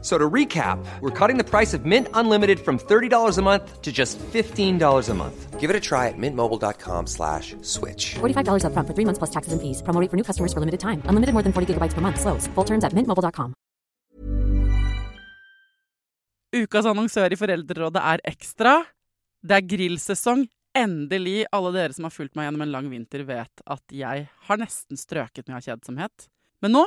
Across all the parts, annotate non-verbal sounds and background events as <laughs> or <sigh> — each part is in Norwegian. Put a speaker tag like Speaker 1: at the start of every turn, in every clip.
Speaker 1: So to recap, we're cutting the price of Mint Unlimited from $30 a month to just $15 a month.
Speaker 2: Give it a try at mintmobile.com slash switch.
Speaker 3: $45 up front for three months plus taxes and fees. Promo rate for new customers for limited time. Unlimited more than 40 gigabytes per month. Slows. Full terms at mintmobile.com.
Speaker 4: Ukas annonsør i Foreldrerådet er Ekstra. Det er grillsesong. Endelig. Alle dere som har fulgt meg gjennom en lang vinter, vet at jeg har nesten strøket med av kjedsomhet. Men nå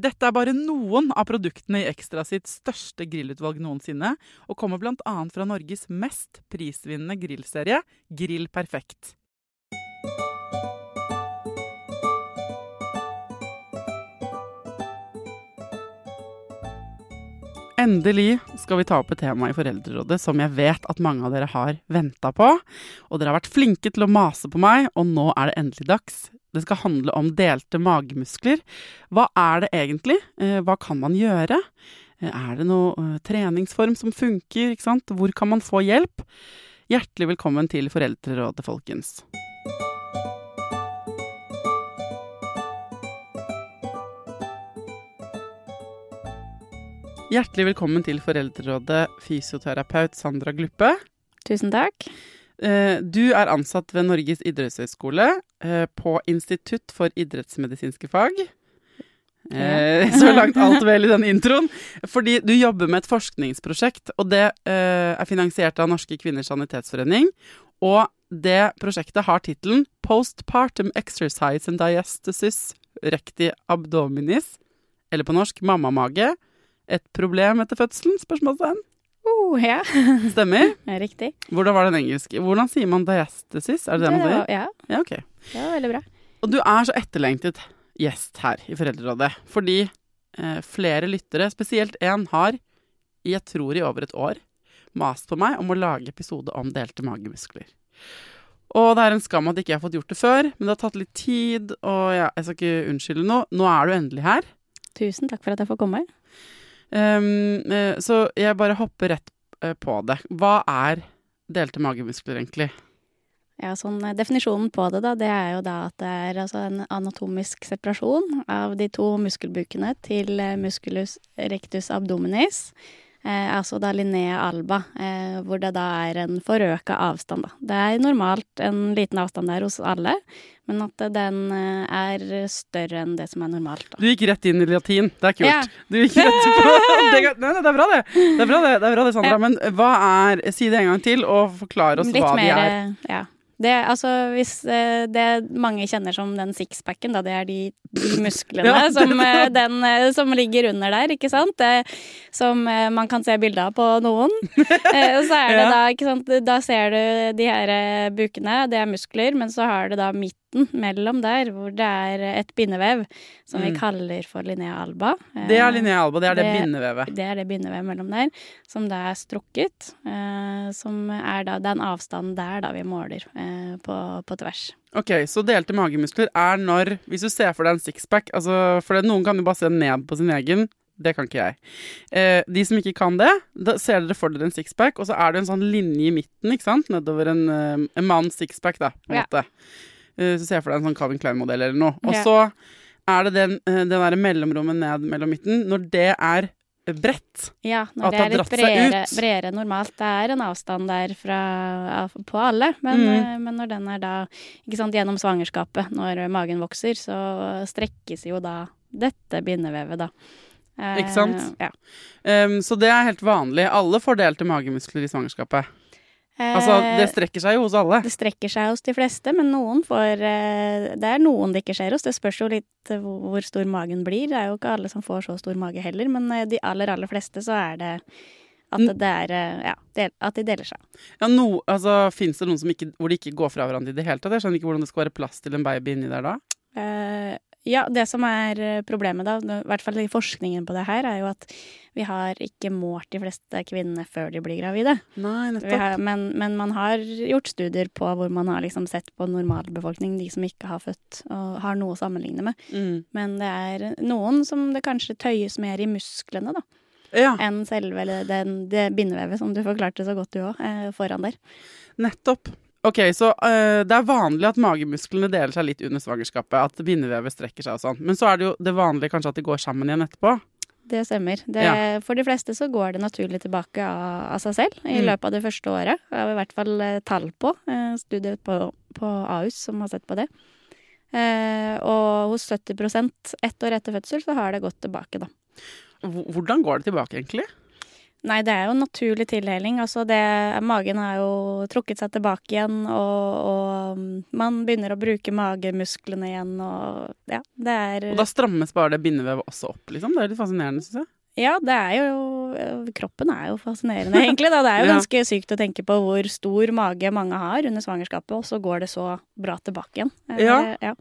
Speaker 4: Dette er bare noen av produktene i Ekstra sitt største grillutvalg noensinne, og kommer bl.a. fra Norges mest prisvinnende grillserie, Grill Perfekt. Endelig skal vi ta opp et tema i Foreldrerådet som jeg vet at mange av dere har venta på. Og dere har vært flinke til å mase på meg, og nå er det endelig dags. Det skal handle om delte magemuskler. Hva er det egentlig? Eh, Hva kan man gjøre? Eh, Er det noe eh, treningsform som funker? Hvor kan man få hjelp? Hjertelig velkommen til Foreldrerådet, folkens. Hjertelig velkommen til Foreldrerådet, fysioterapeut Sandra Gluppe.
Speaker 5: Tusen takk.
Speaker 4: Eh, Du er ansatt ved Norges idrettshøgskole eh, på Institutt for idrettsmedisinske fag. Eh, Så langt alt vel i den introen. Fordi du jobber med et forskningsprosjekt, og det eh, er finansiert av Norske kvinners sanitetsforening. Og det prosjektet har tittelen 'Postpartum Exercise and Diastasis Recti Abdominis'. Eller på norsk 'Mammamage'. Et problem etter fødselen? Spørsmålstegn.
Speaker 5: Oh, ja, <laughs>
Speaker 4: Stemmer.
Speaker 5: det er riktig.
Speaker 4: Hvordan var den engelske? Hvordan sier man diastesis? Er det det man sier?
Speaker 5: ja,
Speaker 4: Ja, ok.
Speaker 5: det var veldig bra.
Speaker 4: Og du er så etterlengtet gjest her i Foreldrerådet. Fordi eh, flere lyttere, spesielt én, har, jeg tror i over et år, mast på meg om å lage episode om delte magemuskler. Og det er en skam at ikke jeg har fått gjort det før, men det har tatt litt tid, og ja, jeg skal ikke unnskylde noe. Nå er du endelig her.
Speaker 5: Tusen takk for at jeg får komme.
Speaker 4: Eh, så jeg bare hopper rett på det. Hva er delte magemuskler, egentlig?
Speaker 5: Ja, sånn eh, Definisjonen på det da, det er jo da at det er altså en anatomisk separasjon av de to muskelbukene til eh, musculus rectus abdominis. Eh, altså da Linnea alba, eh, hvor det da er en forøka avstand, da. Det er normalt en liten avstand der hos alle, men at den eh, er større enn det som er normalt, da.
Speaker 4: Du gikk rett inn i latin. Det er kult.
Speaker 5: Ja.
Speaker 4: Du gikk rett på <laughs> det, nei, nei, det er bra, det. Det er bra, det, det, er bra det Sandra.
Speaker 5: Ja.
Speaker 4: Men hva er Si det en gang til, og forklar oss
Speaker 5: Litt
Speaker 4: hva de er.
Speaker 5: Ja. Det, altså, hvis eh, det mange kjenner som den sixpacken, da, det er de, de <laughs> musklene
Speaker 4: Ja,
Speaker 5: som, eh, den, eh, som ligger under der, ikke sant? Som man kan se bilde av på noen. <laughs> Så er det
Speaker 4: Ja.
Speaker 5: da, ikke sant, da ser du de her bukene, det er muskler, men så har du da midten mellom der, hvor det er et bindevev, som vi
Speaker 4: Mm.
Speaker 5: kaller for linea alba.
Speaker 4: Det er linea alba, det er det,
Speaker 5: det-
Speaker 4: bindevevet.
Speaker 5: det er det bindevevet mellom der, som da er strukket. Eh, som er da den avstanden der da vi måler eh, på, på tvers.
Speaker 4: Ok, Så delte magemuskler er når Hvis du ser for deg en sixpack altså, For det, noen kan jo bare se ned på sin egen. Det kan ikke jeg. Eh, de som ikke kan det, da ser dere for dere en sixpack, og så er det en sånn linje i midten, ikke sant? Nedover en, eh, en manns sixpack, da, på en
Speaker 5: Ja.
Speaker 4: måte. Eh, så ser jeg for deg en sånn Calvin Klein-modell eller noe. Og så er det den, eh, den derre mellomrommet ned mellom midten. Når det er bredt.
Speaker 5: Ja, når det
Speaker 4: det
Speaker 5: er litt bredere, bredere normalt. Det er en avstand der fra, på alle, men,
Speaker 4: Mm.
Speaker 5: eh, men når den er da ikke sant, gjennom svangerskapet, når magen vokser, så strekkes jo da dette bindevevet, da. Eh,
Speaker 4: Ikke sant?
Speaker 5: Ja.
Speaker 4: Um, så det er helt vanlig. Alle får delte magemuskler i svangerskapet. Altså,
Speaker 5: Eh,
Speaker 4: det strekker seg jo hos alle.
Speaker 5: Det strekker seg hos de fleste, men noen får eh, Det er noen det ikke skjer hos. Det spørs jo litt eh, hvor stor magen blir. Det er jo ikke alle som får så stor mage heller, men de aller, aller fleste så er det at det er Ja, at de deler seg.
Speaker 4: Ja, no, altså, Fins det noen som ikke, hvor de ikke går fra hverandre i det hele tatt? Jeg skjønner ikke hvordan det skal være plass til en baby inni der da.
Speaker 5: Eh, ja, det som er eh, problemet da, i hvert fall i forskningen på det her, er jo at vi har ikke målt de fleste kvinnene før de blir gravide.
Speaker 4: Nei,
Speaker 5: nettopp. har, men, men man har gjort studier på hvor man har liksom sett på normalbefolkning, de som ikke har født og har noe å sammenligne med.
Speaker 4: Mm.
Speaker 5: Men det er noen som det kanskje tøyes mer i musklene da,
Speaker 4: Ja,
Speaker 5: enn selve den, det bindevevet, som du forklarte så godt du òg, eh, foran der.
Speaker 4: nettopp. Ok, så øh, det er vanlig at magemusklene deler seg litt under svangerskapet. At bindevevet strekker seg og sånn. Men så er det jo det vanlige kanskje at de går sammen igjen etterpå.
Speaker 5: Det stemmer. Det,
Speaker 4: Ja.
Speaker 5: For de fleste så går det naturlig tilbake av, av seg selv i
Speaker 4: Mm.
Speaker 5: løpet av det første året. Det har vi i hvert fall eh, tall på. Eh, studier på, på Ahus som har sett på det. Eh, og hos 70 ett år etter fødsel så har det gått tilbake, da.
Speaker 4: Hvordan går det tilbake, egentlig?
Speaker 5: Nei, det er jo naturlig tilheling. Altså det, magen har jo trukket seg tilbake igjen, og, og man begynner å bruke magemusklene igjen, og ja, det er
Speaker 4: Og da strammes bare det bindevevet også opp, liksom. Det er litt fascinerende, syns jeg.
Speaker 5: Ja, det er jo Kroppen er jo fascinerende, egentlig. Da. Det er jo <laughs> ganske sykt å tenke på hvor stor mage mange har under svangerskapet, og så går det så bra tilbake igjen. Eh,
Speaker 4: Ja.
Speaker 5: ja.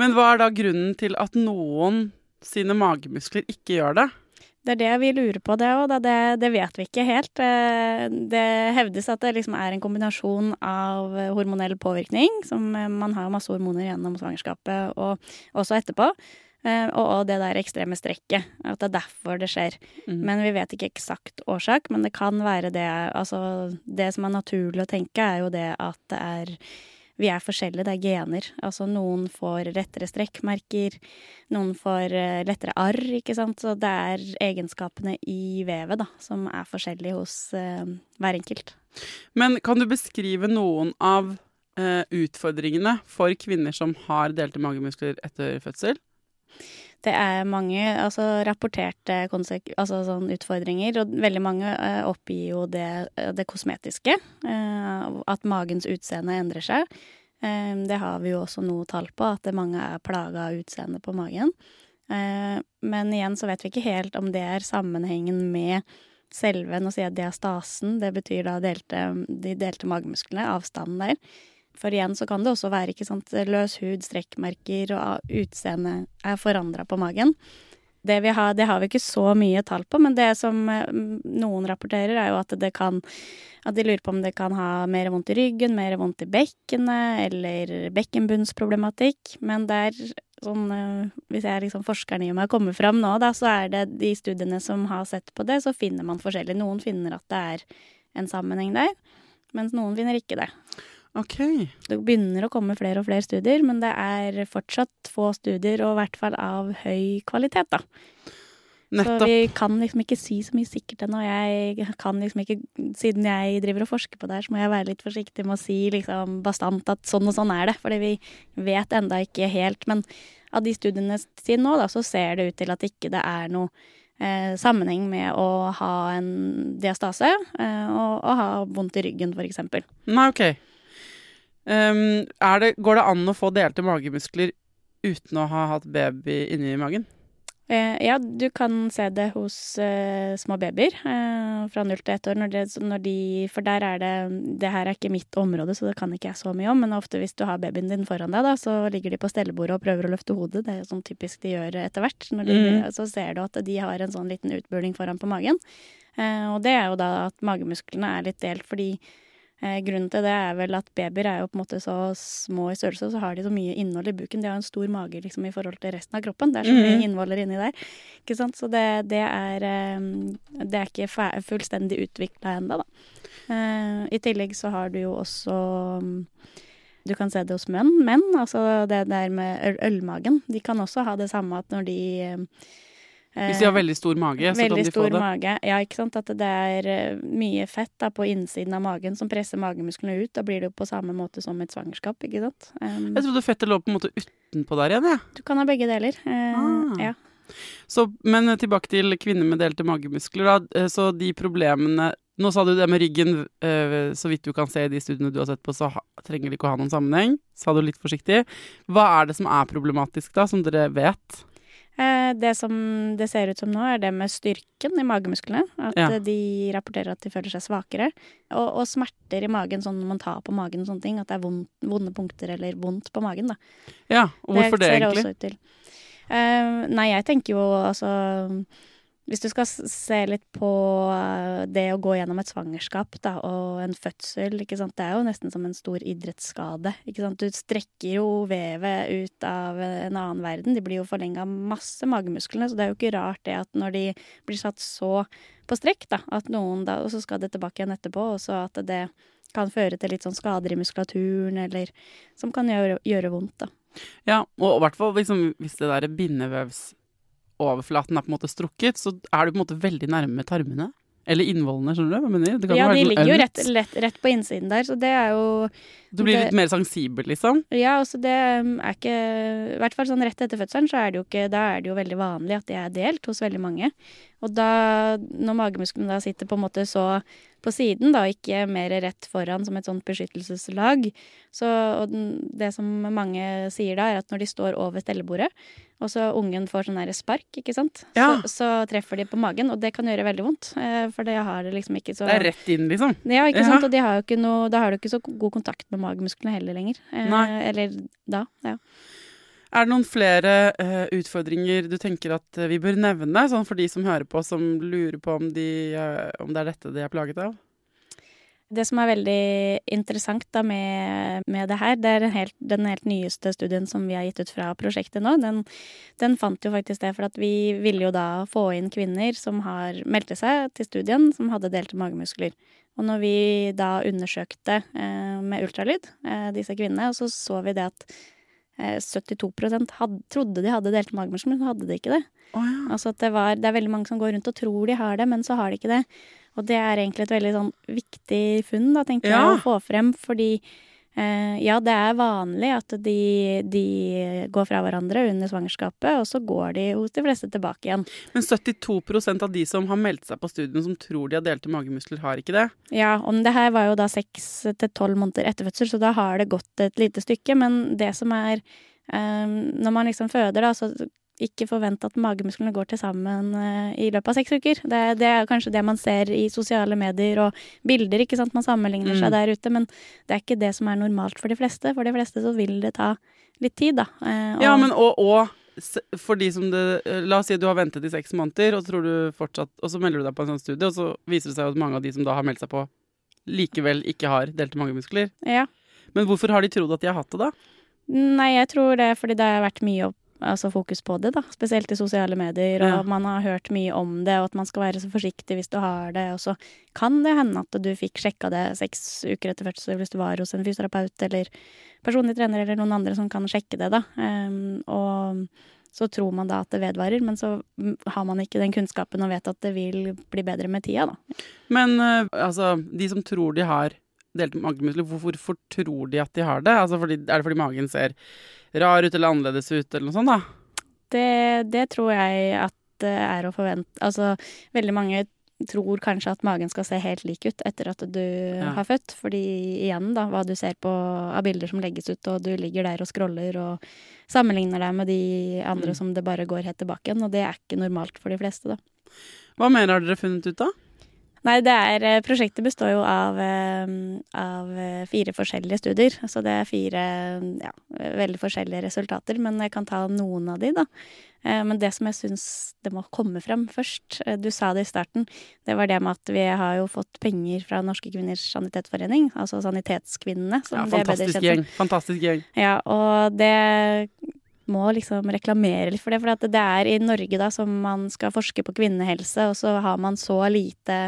Speaker 4: Men hva er da grunnen til at noen sine magemuskler ikke gjør det?
Speaker 5: Det er det vi lurer på, det òg. Det, det vet vi ikke helt. Eh, Det hevdes at det liksom er en kombinasjon av hormonell påvirkning, som eh, man har masse hormoner gjennom svangerskapet og også etterpå. eh, Og og det der ekstreme strekket. At det er derfor det skjer.
Speaker 4: Mm.
Speaker 5: Men vi vet ikke eksakt årsak. Men det kan være det Altså, det som er naturlig å tenke, er jo det at det er vi er forskjellige, det er gener. Altså noen får rettere strekkmerker, noen får eh, lettere arr, ikke sant. Så det er egenskapene i vevet da, som er forskjellige hos eh, hver enkelt.
Speaker 4: Men kan du beskrive noen av eh, utfordringene for kvinner som har delte magemuskler etter fødsel?
Speaker 5: Det er mange altså, rapporterte altså, sånn utfordringer, og veldig mange uh, oppgir jo det, det kosmetiske. Uh, at magens utseende endrer seg. Um, det har vi jo også noe tall på, at mange er plaga av utseendet på magen. Uh, men igjen så vet vi ikke helt om det er sammenhengen med selve Nå sier jeg diastasen, det betyr da delte, de delte magemusklene, avstanden der. For igjen så kan det også være ikke sant, løs hud, strekkmerker og utseendet er forandra på magen. Det, vi har, det har vi ikke så mye tall på, men det som eh, noen rapporterer, er jo at det kan At de lurer på om det kan ha mer vondt i ryggen, mer vondt i bekkenet, eller bekkenbunnsproblematikk. Men det er sånn eh, Hvis jeg liksom forskeren i meg kommer fram nå, da, så er det de studiene som har sett på det, så finner man forskjellig. Noen finner at det er en sammenheng der, mens noen finner ikke det.
Speaker 4: Ok.
Speaker 5: Det begynner å komme flere og flere studier, men det er fortsatt få studier, og i hvert fall av høy kvalitet, da.
Speaker 4: Nettopp.
Speaker 5: Så vi kan liksom ikke si så mye sikkert ennå. Jeg kan liksom ikke, siden jeg driver og forsker på det her, så må jeg være litt forsiktig med å si liksom bastant at sånn og sånn er det. Fordi vi vet enda ikke helt. Men av de studiene siden nå, da, så ser det ut til at ikke det er noe eh, sammenheng med å ha en diastase eh, og, og ha vondt i ryggen, for eksempel.
Speaker 4: Nei, ok. Um, er det, går det an å få delte magemuskler uten å ha hatt baby inni magen?
Speaker 5: Eh, ja, du kan se det hos eh, små babyer eh, fra null til ett år. Når det, når de, for der er det Det her er ikke mitt område, så det kan ikke jeg så mye om. Men ofte hvis du har babyen din foran deg, da, så ligger de på stellebordet og prøver å løfte hodet. Det er jo sånn typisk de gjør etter hvert. De,
Speaker 4: Mm.
Speaker 5: Så ser du at de har en sånn liten utbuling foran på magen. Eh, og det er jo da at magemusklene er litt delt fordi grunnen til det er vel at babyer er jo på en måte så små i størrelse, og så har de så mye innhold i buken. De har en stor mage liksom i forhold til resten av kroppen. Det er så mye
Speaker 4: Mhm.
Speaker 5: innvoller inni der. Ikke sant? Så det, det er eh, Det er ikke fullstendig utvikla ennå, da. Eh, I tillegg så har du jo også mm, Du kan se det hos menn. Menn, altså det der med øl ølmagen. De kan også ha det samme at når de eh,
Speaker 4: Hvis de har veldig stor mage, så kan
Speaker 5: veldig
Speaker 4: de få
Speaker 5: stor
Speaker 4: det.
Speaker 5: mage. Ja, ikke sant. At det er eh, mye fett da, på innsiden av magen som presser magemusklene ut. Da blir det jo på samme måte som et svangerskap, ikke sant. Um,
Speaker 4: Jeg trodde fettet lå på en måte utenpå der igjen, jeg.
Speaker 5: du kan ha begge deler. Uh,
Speaker 4: Ah.
Speaker 5: ja.
Speaker 4: Så, men tilbake til kvinner med delte magemuskler. Da. Eh, Så de problemene Nå sa du det med ryggen, så vidt du kan se i de studiene du har sett på, så trenger det ikke å ha noen sammenheng. Sa du litt forsiktig. Hva er det som er problematisk, da, som dere vet?
Speaker 5: Eh, det som det ser ut som nå, er det med styrken i magemusklene. At
Speaker 4: Ja.
Speaker 5: eh, de rapporterer at de føler seg svakere. Og, og smerter i magen, sånn når man tar på magen og sånne ting. At det er vond, vonde punkter eller vondt på magen, da.
Speaker 4: Ja, og hvorfor det,
Speaker 5: ser
Speaker 4: egentlig?
Speaker 5: også ut til. Eh, nei, jeg tenker jo altså Hvis du skal se litt på eh, det å gå gjennom et svangerskap da, og en fødsel, det er jo nesten som en stor idrettsskade. Du strekker jo vevet ut av en annen verden. De blir jo forlenga masse, magemusklene, så det er jo ikke rart det at når de blir satt så på strekk, da, at noen da, og så skal det tilbake igjen etterpå, og så at det kan føre til litt sånn skader i muskulaturen, eller som kan gjøre, gjøre vondt, da.
Speaker 4: Ja, og i hvert fall liksom, hvis det der bindevevsoverflaten er på en måte strukket, så er du på en måte veldig nærme tarmene. Eller innvollene, skjønner du hva mener? Det kan
Speaker 5: Ja,
Speaker 4: være
Speaker 5: de
Speaker 4: sånn
Speaker 5: ligger jo rett, lett, rett på innsiden der, så det er jo
Speaker 4: Du blir
Speaker 5: det-
Speaker 4: litt mer sensibel, liksom.
Speaker 5: Ja, altså det um, er ikke I hvert fall sånn rett etter fødselen, så er det jo ikke Da er det jo veldig vanlig at det er delt hos veldig mange. Og da, når magemusklene da sitter på en måte så på siden, da, ikke mer rett foran som et sånt beskyttelseslag, så Og det som mange sier da, er at når de står over stellebordet, og så ungen får sånn derre spark, ikke sant,
Speaker 4: Ja.
Speaker 5: så, så treffer de på magen, og det kan gjøre veldig vondt. eh, For det har det liksom ikke så
Speaker 4: Det er rett inn, liksom.
Speaker 5: Ja, ikke
Speaker 4: Ja.
Speaker 5: sant? Og de har jo ikke noe, da har du ikke så god kontakt med magemusklene heller lenger. Eh,
Speaker 4: Nei.
Speaker 5: Eller da, ja.
Speaker 4: Er det noen flere uh, utfordringer du tenker at eh, vi bør nevne, sånn for de som hører på, som lurer på om, de, uh, om det er dette de er plaget av?
Speaker 5: Det som er veldig interessant da med, med det her, det er helt, den helt nyeste studien som vi har gitt ut fra prosjektet nå. Den, den fant jo faktisk det, for at vi ville jo da få inn kvinner som har meldte seg til studien, som hadde delte magemuskler. Og når vi da undersøkte eh, med ultralyd eh, disse kvinnene, så så vi det at eh, 72 had, trodde de hadde delte magemuskler, men så hadde de ikke det.
Speaker 4: Oh, ja.
Speaker 5: Altså at det, var, det er veldig mange som går rundt og tror de har det, men så har de ikke det. Og det er egentlig et veldig sånn viktig funn, da, tenker
Speaker 4: Ja.
Speaker 5: jeg, å få frem. Fordi eh, ja, det er vanlig at de, de går fra hverandre under svangerskapet, og så går de hos de fleste tilbake igjen.
Speaker 4: Men 72% av de som har meldt seg på studien som tror de har delte magemuskler, har ikke det?
Speaker 5: Ja, om det her var jo da seks til tolv måneder etter fødsel, så da har det gått et lite stykke. Men det som er um, Når man liksom føder, da, så ikke forvente at magemusklene går til sammen eh, i løpet av seks uker. Det, det er kanskje det man ser i sosiale medier og bilder, ikke sant. Man sammenligner
Speaker 4: Mm.
Speaker 5: seg der ute, men det er ikke det som er normalt for de fleste. For de fleste så vil det ta litt tid, da. Og,
Speaker 4: Ja, men og, og for de som det eh, La oss si at du har ventet i seks måneder, og så, tror du fortsatt, og så melder du deg på en sånn studie, og så viser det seg at mange av de som da har meldt seg på, likevel ikke har delte magemuskler.
Speaker 5: ja.
Speaker 4: Men hvorfor har de trodd at de har hatt det, da?
Speaker 5: Nei, jeg tror det er fordi det har vært mye opp, altså fokus på det, da. Spesielt i sosiale medier, og
Speaker 4: Ja.
Speaker 5: man har hørt mye om det, og at man skal være så forsiktig hvis du har det. Og så kan det hende at du fikk sjekka det seks uker etter fødsel hvis du var hos en fysioterapeut eller personlig trener eller noen andre som kan sjekke det, da. Um, og så tror man da at det vedvarer, men så mm, har man ikke den kunnskapen og vet at det vil bli bedre med tida, da.
Speaker 4: Men uh, altså, de som tror de har delte magemuskler, hvorfor, hvorfor tror de at de har det? Altså, fordi, er det fordi magen ser rar ut eller annerledes ut, eller noe sånt, da?
Speaker 5: Det, det tror jeg at det er å forvente Altså, veldig mange tror kanskje at magen skal se helt lik ut etter at du har født. Fordi igjen, da, hva du ser på av bilder som legges ut, og du ligger der og scroller og sammenligner deg med de andre
Speaker 4: Mm.
Speaker 5: som det bare går helt tilbake igjen. Og det er ikke normalt for de fleste, da.
Speaker 4: Hva mer har dere funnet ut av?
Speaker 5: Nei, det er, eh, prosjektet består jo av, eh, av eh, fire forskjellige studier. Så det er fire ja, veldig forskjellige resultater, men jeg kan ta noen av de, da. Men det som jeg syns det må komme frem først, du sa det i starten, det var det med at vi har jo fått penger fra Norske kvinners sanitetsforening, altså Sanitetskvinnene. Som
Speaker 4: Ja, fantastisk gjeng. Fantastisk gjeng.
Speaker 5: Ja, og det må liksom reklamere litt for det. For at det er i Norge da som man skal forske på kvinnehelse, og så har man så lite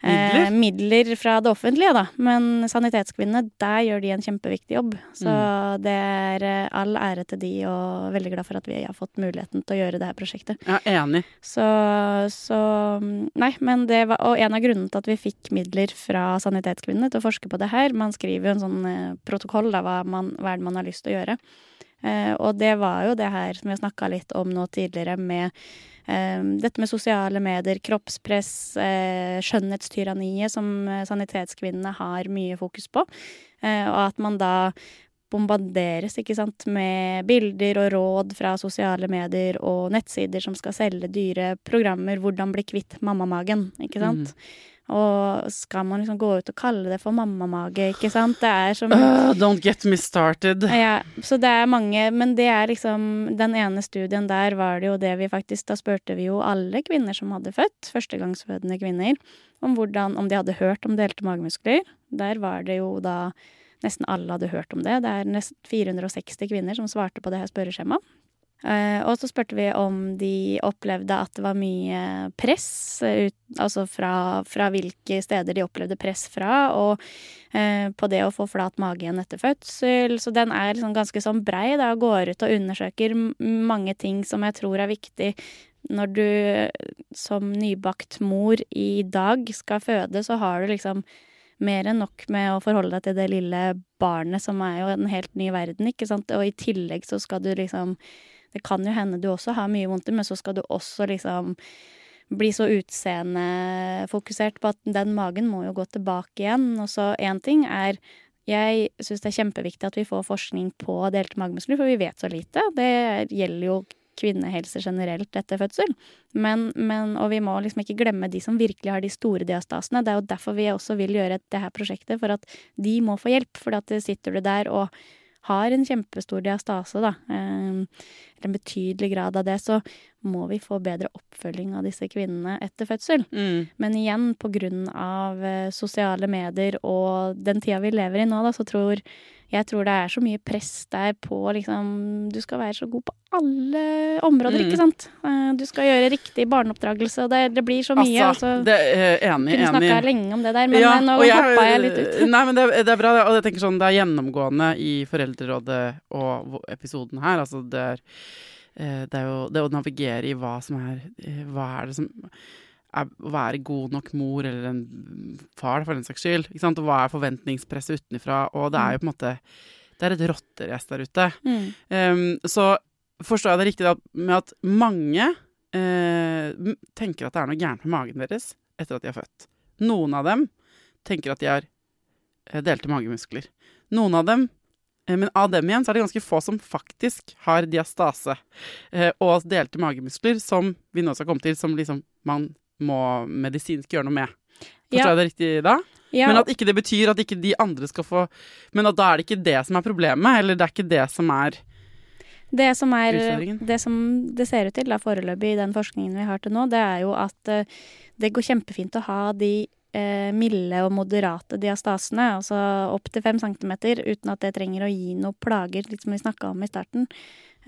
Speaker 4: Midler?
Speaker 5: Eh, midler fra det offentlige, da. Men Sanitetskvinnene, der gjør de en kjempeviktig jobb. Så
Speaker 4: Mm.
Speaker 5: det er eh, all ære til de, og veldig glad for at vi har fått muligheten til å gjøre det her prosjektet.
Speaker 4: Er enig.
Speaker 5: Så, så Nei, men det var Og en av grunnene til at vi fikk midler fra Sanitetskvinnene til å forske på det her Man skriver jo en sånn eh, protokoll, da, hva, man, hva er det man har lyst til å gjøre. Eh, og det var jo det her som vi har snakka litt om nå tidligere, med eh, dette med sosiale medier, kroppspress, eh, skjønnhetstyranniet, som Sanitetskvinnene har mye fokus på. Og at man da bombarderes ikke sant, med bilder og råd fra sosiale medier og nettsider som skal selge dyre programmer 'Hvordan bli kvitt mammamagen', ikke sant. Og skal man liksom gå ut og kalle det for mammamage, ikke sant. Det er som
Speaker 4: Uh, don't get me started.
Speaker 5: ja, så det er mange, men det er liksom Den ene studien der var det jo det vi faktisk Da spurte vi jo alle kvinner som hadde født, førstegangsfødende kvinner, om hvordan Om de hadde hørt om delte magemuskler. Der var det jo da Nesten alle hadde hørt om det. Det er nesten 460 kvinner som svarte på det her spørreskjemaet. Eh, og så spurte vi om de opplevde at det var mye press, ut, altså fra, fra hvilke steder de opplevde press fra, og eh, på det å få flat mage igjen etter fødsel. Så den er liksom ganske sånn brei, da, og går ut og undersøker mange ting som jeg tror er viktig når du som nybakt mor i dag skal føde, så har du liksom mer enn nok med å forholde deg til det lille barnet, som er jo en helt ny verden, ikke sant. Og i tillegg så skal du liksom Det kan jo hende du også har mye vondt men så skal du også liksom bli så utseendefokusert på at den magen må jo gå tilbake igjen. Og så én ting er jeg syns det er kjempeviktig at vi får forskning på delte magemuskler, for vi vet så lite. Det gjelder jo kvinnehelse generelt etter fødsel. Men, men, og vi må liksom ikke glemme de som virkelig har de store diastasene. Det er jo derfor vi også vil gjøre det her prosjektet, for at de må få hjelp. For at sitter du der og har en kjempestor diastase, da, eh, eller en betydelig grad av det, så må vi få bedre oppfølging av disse kvinnene etter fødsel.
Speaker 4: Mm.
Speaker 5: Men igjen, av eh, sosiale medier og den tida vi lever i nå, da, så tror jeg tror det er så mye press der på liksom Du skal være så god på alle områder,
Speaker 4: Mm.
Speaker 5: ikke sant? Eh, Du skal gjøre riktig barneoppdragelse, og det, det blir så mye.
Speaker 4: Altså,
Speaker 5: altså,
Speaker 4: det er enig,
Speaker 5: kunne snakka lenge om det der, men
Speaker 4: Ja,
Speaker 5: nei, nå hoppa jeg litt ut. <laughs>
Speaker 4: Nei, men det, det er bra. Og jeg tenker sånn, det er gjennomgående i Foreldrerådet og episoden her. Altså, det er, eh, det er jo det å navigere i hva som er eh, Hva er det som er å være god nok mor eller en far, for den saks skyld. Og hva er forventningspresset utenfra? Og det er jo på en måte Det er et rotterace der ute.
Speaker 5: Mm.
Speaker 4: Um, så forstår jeg det riktig da, med at mange uh, tenker at det er noe gærent med magen deres etter at de er født. Noen av dem tenker at de har eh, delte magemuskler. Noen av dem eh, men av dem igjen så er det ganske få som faktisk har diastase eh, og delte magemuskler, som vi nå skal komme til, som liksom man må medisinsk gjøre noe med. Forstår
Speaker 5: Ja.
Speaker 4: jeg det riktig da?
Speaker 5: Ja,
Speaker 4: Men at ikke det betyr at ikke de andre skal få Men at da er det ikke det som er problemet, eller det er ikke det som er
Speaker 5: Det som er Det som det ser ut til da foreløpig i den forskningen vi har til nå, det er jo at eh, det går kjempefint å ha de eh, milde og moderate diastasene, altså opp til fem centimeter, uten at det trenger å gi noe plager, litt som vi snakka om i starten.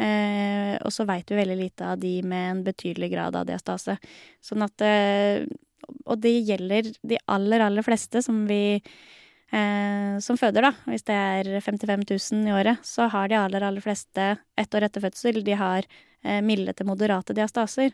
Speaker 5: Eh, og så veit vi veldig lite av de med en betydelig grad av diastase. Sånn at eh, Og det gjelder de aller, aller fleste som vi eh, som føder, da. Hvis det er 55 000 i året, så har de aller, aller fleste ett år etter fødsel, de har eh, milde til moderate diastaser.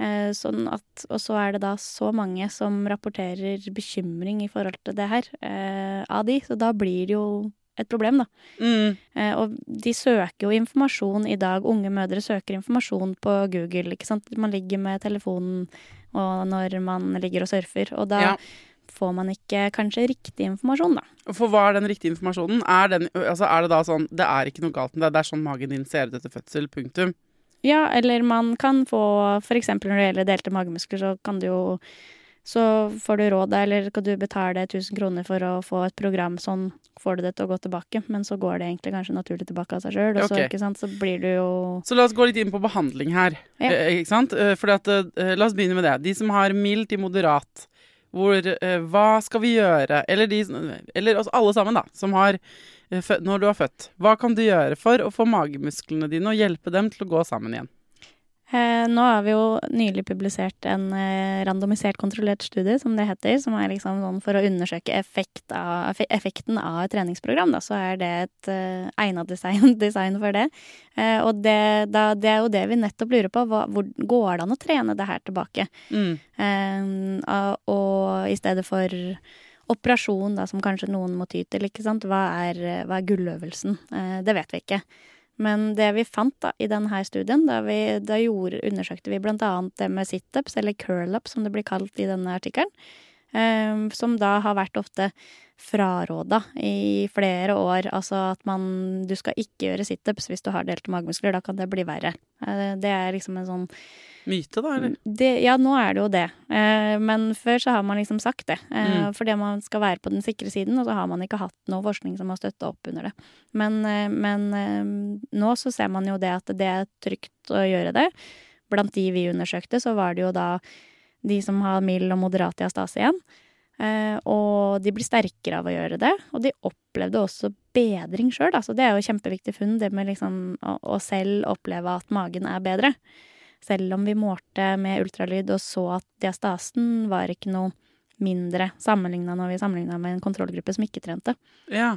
Speaker 5: Eh, sånn at, og så er det da så mange som rapporterer bekymring i forhold til det her, eh, av de, så da blir det jo et problem, da.
Speaker 4: mm,
Speaker 5: Eh, og de søker jo informasjon i dag. Unge mødre søker informasjon på Google. ikke sant? Man ligger med telefonen og når man ligger og surfer, og da
Speaker 4: Ja.
Speaker 5: får man ikke kanskje riktig informasjon, da.
Speaker 4: For hva er den riktige informasjonen? Er, den, altså er det da sånn Det er ikke noe galt med deg, det er sånn magen din ser ut etter fødsel, punktum.
Speaker 5: Ja, eller man kan få eksempel når det gjelder delte magemuskler, så kan du jo Så får du råd, eller kan du betale 1000 kroner for å få et program, sånn får du det til å gå tilbake, men så går det egentlig kanskje naturlig tilbake av seg sjøl, og så,
Speaker 4: okay.
Speaker 5: ikke sant, så blir du jo
Speaker 4: Så la oss gå litt inn på behandling her.
Speaker 5: Ja.
Speaker 4: Eh, ikke sant? Eh, fordi at, eh, la oss begynne med det. De som har mild til moderat, hvor, eh, hva skal vi gjøre? Eller, de, eller altså alle sammen, da, som har eh, Når du har født, hva kan du gjøre for å få magemusklene dine og hjelpe dem til å gå sammen igjen?
Speaker 5: Eh, nå har vi jo nylig publisert en eh, randomisert kontrollert studie, som det heter, som er liksom sånn for å undersøke effekt av, effekten av et treningsprogram, da, så er det et eh, egnet design, <laughs> design for det. Eh, og det, da, det er jo det vi nettopp lurer på, hva, hvor går det an å trene det her tilbake?
Speaker 4: Mm.
Speaker 5: Eh, og i stedet for operasjon, da, som kanskje noen må ty til, ikke sant, hva er, er gulløvelsen? Eh, det vet vi ikke. Men det vi fant da, i denne studien, da, vi, da gjorde, undersøkte vi annet det med situps, eller curl-up som det blir kalt i denne artikkelen, eh, som da har vært ofte fraråda i flere år. Altså at man Du skal ikke gjøre situps hvis du har delte magemuskler, da kan det bli verre. Eh, det er liksom en sånn
Speaker 4: Myte, da, eller?
Speaker 5: det, ja, nå er det jo det. Eh, men før så har man liksom sagt det. Eh,
Speaker 4: Mm.
Speaker 5: Fordi man skal være på den sikre siden, og så har man ikke hatt noe forskning som har støtta opp under det. Men, men nå så ser man jo det at det er trygt å gjøre det. Blant de vi undersøkte, så var det jo da de som har mild og moderat diastase igjen. Eh, og de blir sterkere av å gjøre det, og de opplevde også bedring sjøl. Altså, det er jo kjempeviktig funn, det med liksom å, å selv oppleve at magen er bedre. Selv om vi målte med ultralyd og så at diastasen var ikke noe mindre sammenligna når vi sammenligna med en kontrollgruppe som ikke trente.
Speaker 4: Ja.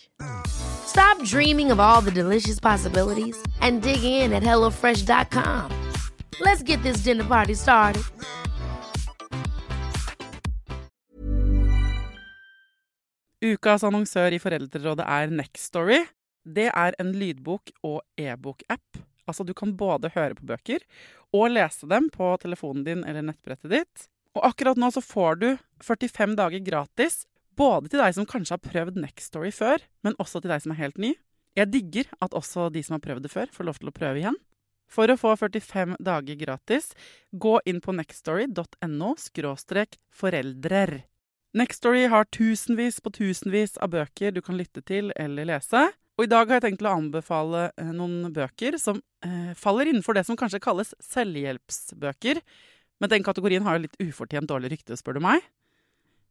Speaker 6: Stop dreaming of all the delicious possibilities and dig in at HelloFresh.com. Let's get this dinner party started.
Speaker 4: Ukas annonsør i Foreldrerådet er Nextory. Det er en lydbok- og e-bok-app. Altså, du kan både høre på bøker og lese dem på telefonen din eller nettbrettet ditt. Og akkurat nå så får du 45 dager gratis, både til deg som kanskje har prøvd Nextory før, men også til deg som er helt ny. Jeg digger at også de som har prøvd det før, får lov til å prøve igjen. For å få 45 dager gratis, gå inn på nextstory.no foreldrer. Nextstory har tusenvis på tusenvis av bøker du kan lytte til eller lese. Og i dag har jeg tenkt å anbefale eh, noen bøker som eh, faller innenfor det som kanskje kalles selvhjelpsbøker. Men den kategorien har jo litt ufortjent dårlig rykte, spør du meg.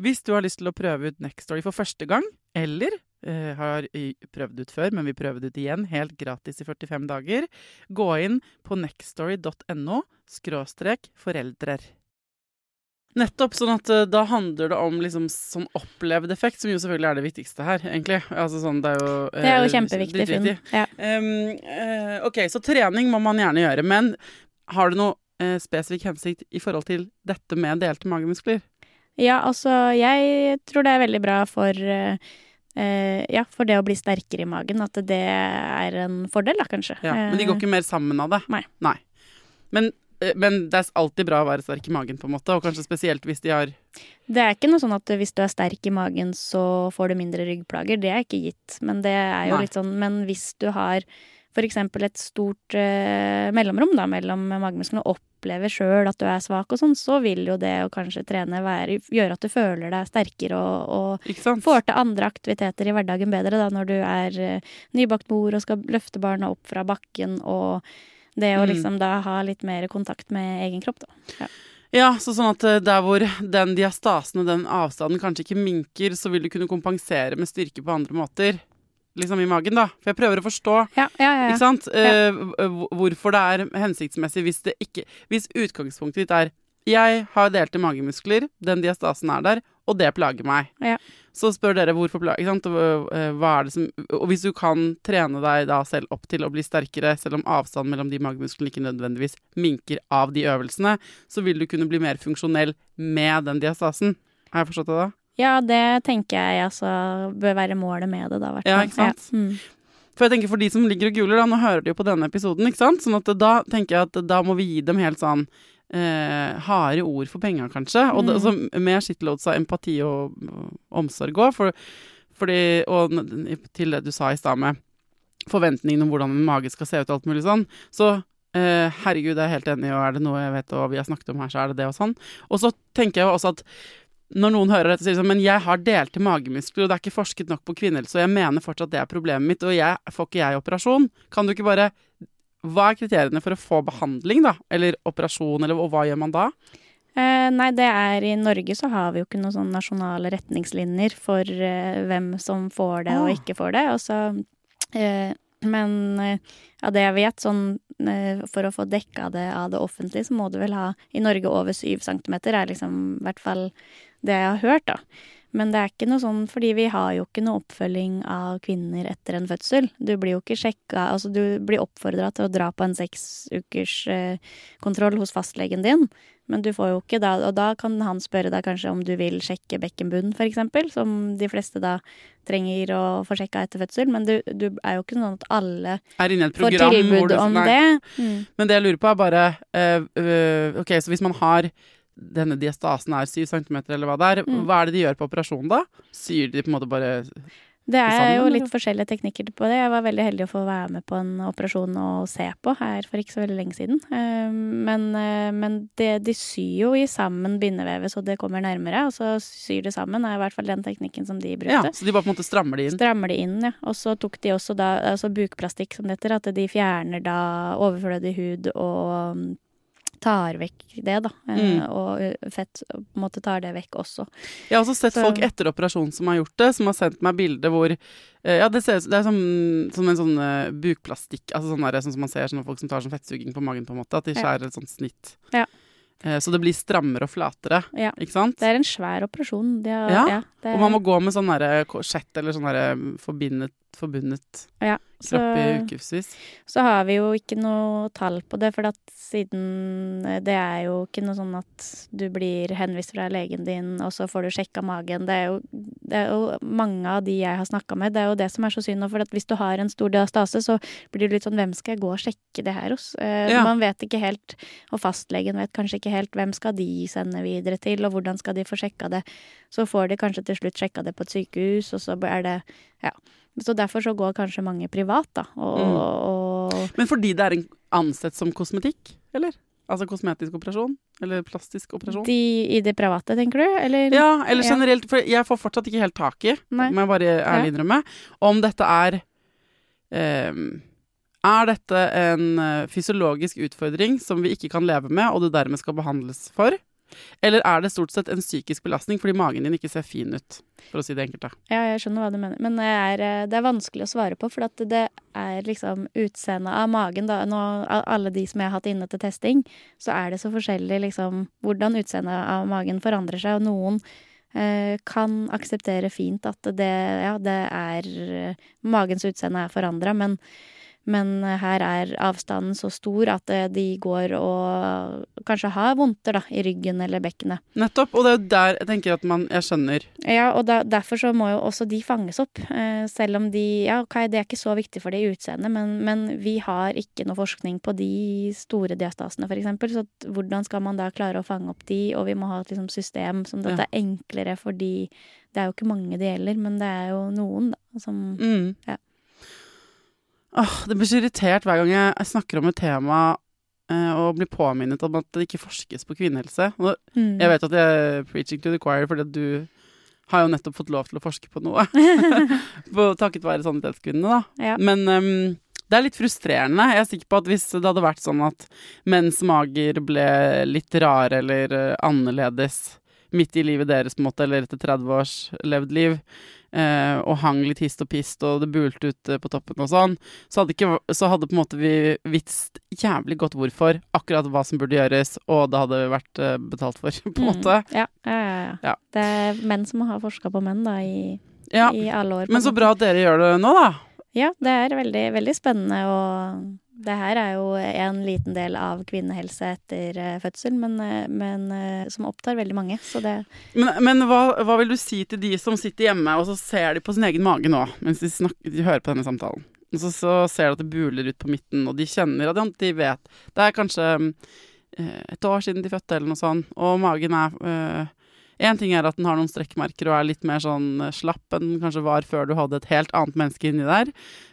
Speaker 4: Hvis du har lyst til å prøve ut Nextory for første gang, eller eh, har prøvd ut før, men vi prøver det ut igjen helt gratis i 45 dager, gå inn på nextory.no skråstrek foreldrer. Nettopp. sånn at eh, da handler det om liksom sånn opplevd effekt, som jo selvfølgelig er det viktigste her, egentlig. Altså sånn, det er jo
Speaker 5: Det er jo
Speaker 4: eh,
Speaker 5: kjempeviktig
Speaker 4: Finn.
Speaker 5: Ja.
Speaker 4: Um, uh, ok, så trening må man gjerne gjøre, men har du noe uh, spesifikk hensikt i forhold til dette med delte magemuskler?
Speaker 5: Ja, altså jeg tror det er veldig bra for eh, eh, ja, for det å bli sterkere i magen. At det er en fordel, da, kanskje.
Speaker 4: Ja, men de går ikke mer sammen av det?
Speaker 5: Nei.
Speaker 4: Men, eh, men det er alltid bra å være sterk i magen, på en måte, og kanskje spesielt hvis de har
Speaker 5: Det er ikke noe sånn at hvis du er sterk i magen, så får du mindre ryggplager. Det er ikke gitt. Men det er jo
Speaker 4: Nei.
Speaker 5: litt sånn Men hvis du har f.eks. et stort uh, mellomrom da, mellom magemusklene og opplever sjøl at du er svak og sånn, så vil jo det å kanskje trene være, gjøre at du føler deg sterkere og, og får til andre aktiviteter i hverdagen bedre da, når du er eh, nybakt mor og skal løfte barna opp fra bakken, og det å
Speaker 4: Mm.
Speaker 5: liksom da ha litt mer kontakt med egen kropp, da.
Speaker 4: Ja, så sånn at eh, der hvor den diastasen og den avstanden kanskje ikke minker, så vil du kunne kompensere med styrke på andre måter. Liksom, i magen, da. For jeg prøver å forstå
Speaker 5: Ja, ja, ja.
Speaker 4: ikke sant? Uh, hvorfor det er hensiktsmessig hvis det ikke Hvis utgangspunktet ditt er jeg har delte magemuskler, den diastasen er der, og det plager meg.
Speaker 5: Ja.
Speaker 4: Så spør dere hvorfor plager ikke sant? Og, eh, Hva er det som Og hvis du kan trene deg da selv opp til å bli sterkere, selv om avstanden mellom de magemusklene ikke nødvendigvis minker av de øvelsene, så vil du kunne bli mer funksjonell med den diastasen. Har jeg forstått det da?
Speaker 5: Ja, det tenker jeg altså bør være målet med det, da. i hvert
Speaker 4: Ja, ikke sant?
Speaker 5: Ja. Mm.
Speaker 4: For jeg tenker for de som ligger og guler, da, nå hører de jo på denne episoden, ikke sant? Sånn at da tenker jeg at da må vi gi dem helt sånn eh, harde ord for penga, kanskje. Og det, altså, med shitloads av empati og, og omsorg òg, for, fordi Og til det du sa i stad med forventningene om hvordan en mage skal se ut og alt mulig sånn, så eh, herregud, jeg er helt enig, og er det noe jeg vet og vi har snakket om her, så er det det og sånn. Og så tenker jeg jo også at når noen hører dette, sier sånn Men jeg har delte magemuskler, og det er ikke forsket nok på kvinnehelse, og jeg mener fortsatt det er problemet mitt, og jeg, får ikke jeg operasjon? Kan du ikke bare Hva er kriteriene for å få behandling, da? Eller operasjon, eller og hva gjør man da?
Speaker 5: Eh, nei, det er i Norge så har vi jo ikke noen sånne nasjonale retningslinjer for eh, hvem som får det og
Speaker 4: Ah.
Speaker 5: ikke får det. Og så, eh, men av av det jeg vet, sånn eh, for å få dekka det av det offentlige, så må du vel ha i Norge over syv centimeter, er liksom i hvert fall det jeg har hørt, da. Men det er ikke noe sånn, fordi vi har jo ikke noe oppfølging av kvinner etter en fødsel. Du blir jo ikke sjekka Altså, du blir oppfordra til å dra på en seks ukers eh, kontroll hos fastlegen din, men du får jo ikke da Og da kan han spørre deg kanskje om du vil sjekke bekkenbunnen, eksempel, som de fleste da trenger å få sjekka etter fødsel, men du, du er jo ikke sånn at alle får tilbud om det. Mm.
Speaker 4: Men det jeg lurer på, er bare eh, øh, Ok, så hvis man har denne diastasen er syv centimeter, eller hva det er,
Speaker 5: Mm.
Speaker 4: hva er det de gjør på operasjonen da? Syr de på en måte bare
Speaker 5: Det er
Speaker 4: sammen,
Speaker 5: jo
Speaker 4: eller?
Speaker 5: litt forskjellige teknikker på det. Jeg var veldig heldig å få være med på en operasjon og se på her for ikke så veldig lenge siden. Eh, Men, eh, men det, de syr jo i sammen bindevevet så det kommer nærmere, og så syr det sammen, er i hvert fall den teknikken som de brukte.
Speaker 4: Ja, så de bare på en måte strammer det inn?
Speaker 5: Strammer det inn, ja. Og så tok de også da altså bukplastikk, som det heter, at de fjerner da overflødig hud og tar vekk det, da. Eh,
Speaker 4: Mm.
Speaker 5: Og fett på en måte tar det vekk også.
Speaker 4: Jeg har også sett
Speaker 5: Så-
Speaker 4: folk etter operasjon som har gjort det, som har sendt meg bilde hvor eh, Ja, det ser det er som, som en sånn uh, bukplastikk, altså sånn, der, sånn som man ser sånne folk som tar sånn fettsuging på magen, på en måte. At de skjærer et sånt snitt.
Speaker 5: Ja.
Speaker 4: Eh, så det blir strammere og flatere,
Speaker 5: Ja.
Speaker 4: ikke sant?
Speaker 5: Det er en svær operasjon. Har,
Speaker 4: Ja,
Speaker 5: ja, er...
Speaker 4: Og man må gå med sånn korsett eller sånn forbindet, forbundet
Speaker 5: Ja,
Speaker 4: kropp i
Speaker 5: så-
Speaker 4: ukevis.
Speaker 5: Så har vi jo ikke noe tall på det, for at siden eh, det er jo ikke noe sånn at du blir henvist fra legen din, og så får du sjekka magen. Det er jo, det er jo mange av de jeg har snakka med, det er jo det som er så synd. For at hvis du har en stor diastase, så blir det litt sånn hvem skal jeg gå og sjekke det her hos? Eh,
Speaker 4: Ja.
Speaker 5: Man vet ikke helt, og fastlegen vet kanskje ikke helt hvem skal de sende videre til, og hvordan skal de få sjekka det. Så får de kanskje til slutt sjekka det på et sykehus, og så er det Ja. Så derfor så går kanskje mange privat, da. Og,
Speaker 4: Mm.
Speaker 5: og
Speaker 4: Men fordi det er en ansett som kosmetikk, eller? Altså kosmetisk operasjon? Eller plastisk operasjon?
Speaker 5: de i det private, tenker du? Eller?
Speaker 4: Ja, eller generelt, for jeg får fortsatt ikke helt tak i,
Speaker 5: Nei.
Speaker 4: må jeg bare ærlig innrømme, om dette er um, Er dette en eh, fysiologisk utfordring som vi ikke kan leve med, og det dermed skal behandles for? Eller er det stort sett en psykisk belastning fordi magen din ikke ser fin ut, for å si det enkelt?
Speaker 5: Ja, jeg skjønner hva du mener. Men er, eh, det er vanskelig å svare på, for det er liksom utseendet av magen, da. Nå, alle de som jeg har hatt inne til testing, så er det så forskjellig liksom hvordan utseendet av magen forandrer seg, og noen eh, kan akseptere fint at det, ja, det er eh, Magens utseende er forandra, men men her er avstanden så stor at eh, de går og kanskje har vondter da, i ryggen eller bekkenet.
Speaker 4: Nettopp. Og det er jo der jeg tenker at man Jeg skjønner.
Speaker 5: Ja, og da, derfor så må jo også de fanges opp. Eh, selv om de Ja, ok, det er ikke så viktig for det i utseendet, men, men vi har ikke noe forskning på de store diastasene, eksempel. Så hvordan skal man da klare å fange opp de? Og vi må ha et liksom, system som dette
Speaker 4: Ja.
Speaker 5: er enklere fordi det er jo ikke mange det gjelder, men det er jo noen, da, som
Speaker 4: Mm.
Speaker 5: Ja.
Speaker 4: Åh, det blir så irritert hver gang jeg snakker om et tema eh, og blir påminnet om at det ikke forskes på kvinnehelse. Og
Speaker 5: mm.
Speaker 4: Jeg vet at jeg er preaching to the choir fordi at du har jo nettopp fått lov til å forske på noe. <laughs> på, takket være Sannhetskvinnene, da.
Speaker 5: Ja.
Speaker 4: Men um, det er litt frustrerende. Jeg er sikker på at hvis det hadde vært sånn at menns mager ble litt rare eller eh, annerledes midt i livet deres, på en måte, eller etter 30 års levd liv, og hang litt hist og pist, og det bulte ut eh, på toppen og sånn, så hadde, ikke, så hadde på en måte vi visst jævlig godt hvorfor, akkurat hva som burde gjøres, og det hadde vært eh, betalt for, <laughs> på en måte.
Speaker 5: Mm, ja, ja, ja, ja. Det er menn som har forska på menn da, i,
Speaker 4: Ja,
Speaker 5: i alle år.
Speaker 4: men så bra at dere gjør det nå, da.
Speaker 5: Ja, det er veldig, veldig spennende, og det her er jo en liten del av kvinnehelse etter eh, fødsel, men, eh, men eh, som opptar veldig mange.
Speaker 4: Men, men hva, hva vil du si til de som sitter hjemme, og så ser de på sin egen mage nå, mens de, snakker, de hører på denne samtalen? Og så, så ser de at det buler ut på midten, og de kjenner at de vet Det er kanskje et år siden de fødte, eller noe sånt, og magen er Én ting er at den har noen strekkmerker og er litt mer sånn eh, slapp enn den kanskje var før du hadde et helt annet menneske inni der.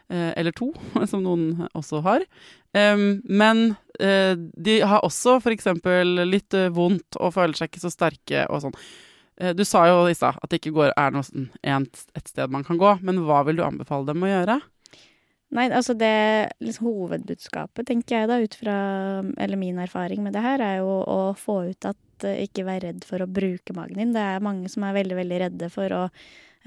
Speaker 4: Eh, eller to, <laughs> som noen også har. Men eh, de har også f.eks. litt vondt og føler seg ikke så sterke og sånn. Du sa jo i stad at det ikke går, er noe sånn et sted man kan gå, men hva vil du anbefale dem å gjøre?
Speaker 5: Nei, altså det liksom, hovedbudskapet, tenker jeg da, ut fra Eller min erfaring med det her, er jo å få ut at eh, ikke vær redd for å bruke magen din. Det er mange som er veldig, veldig redde for å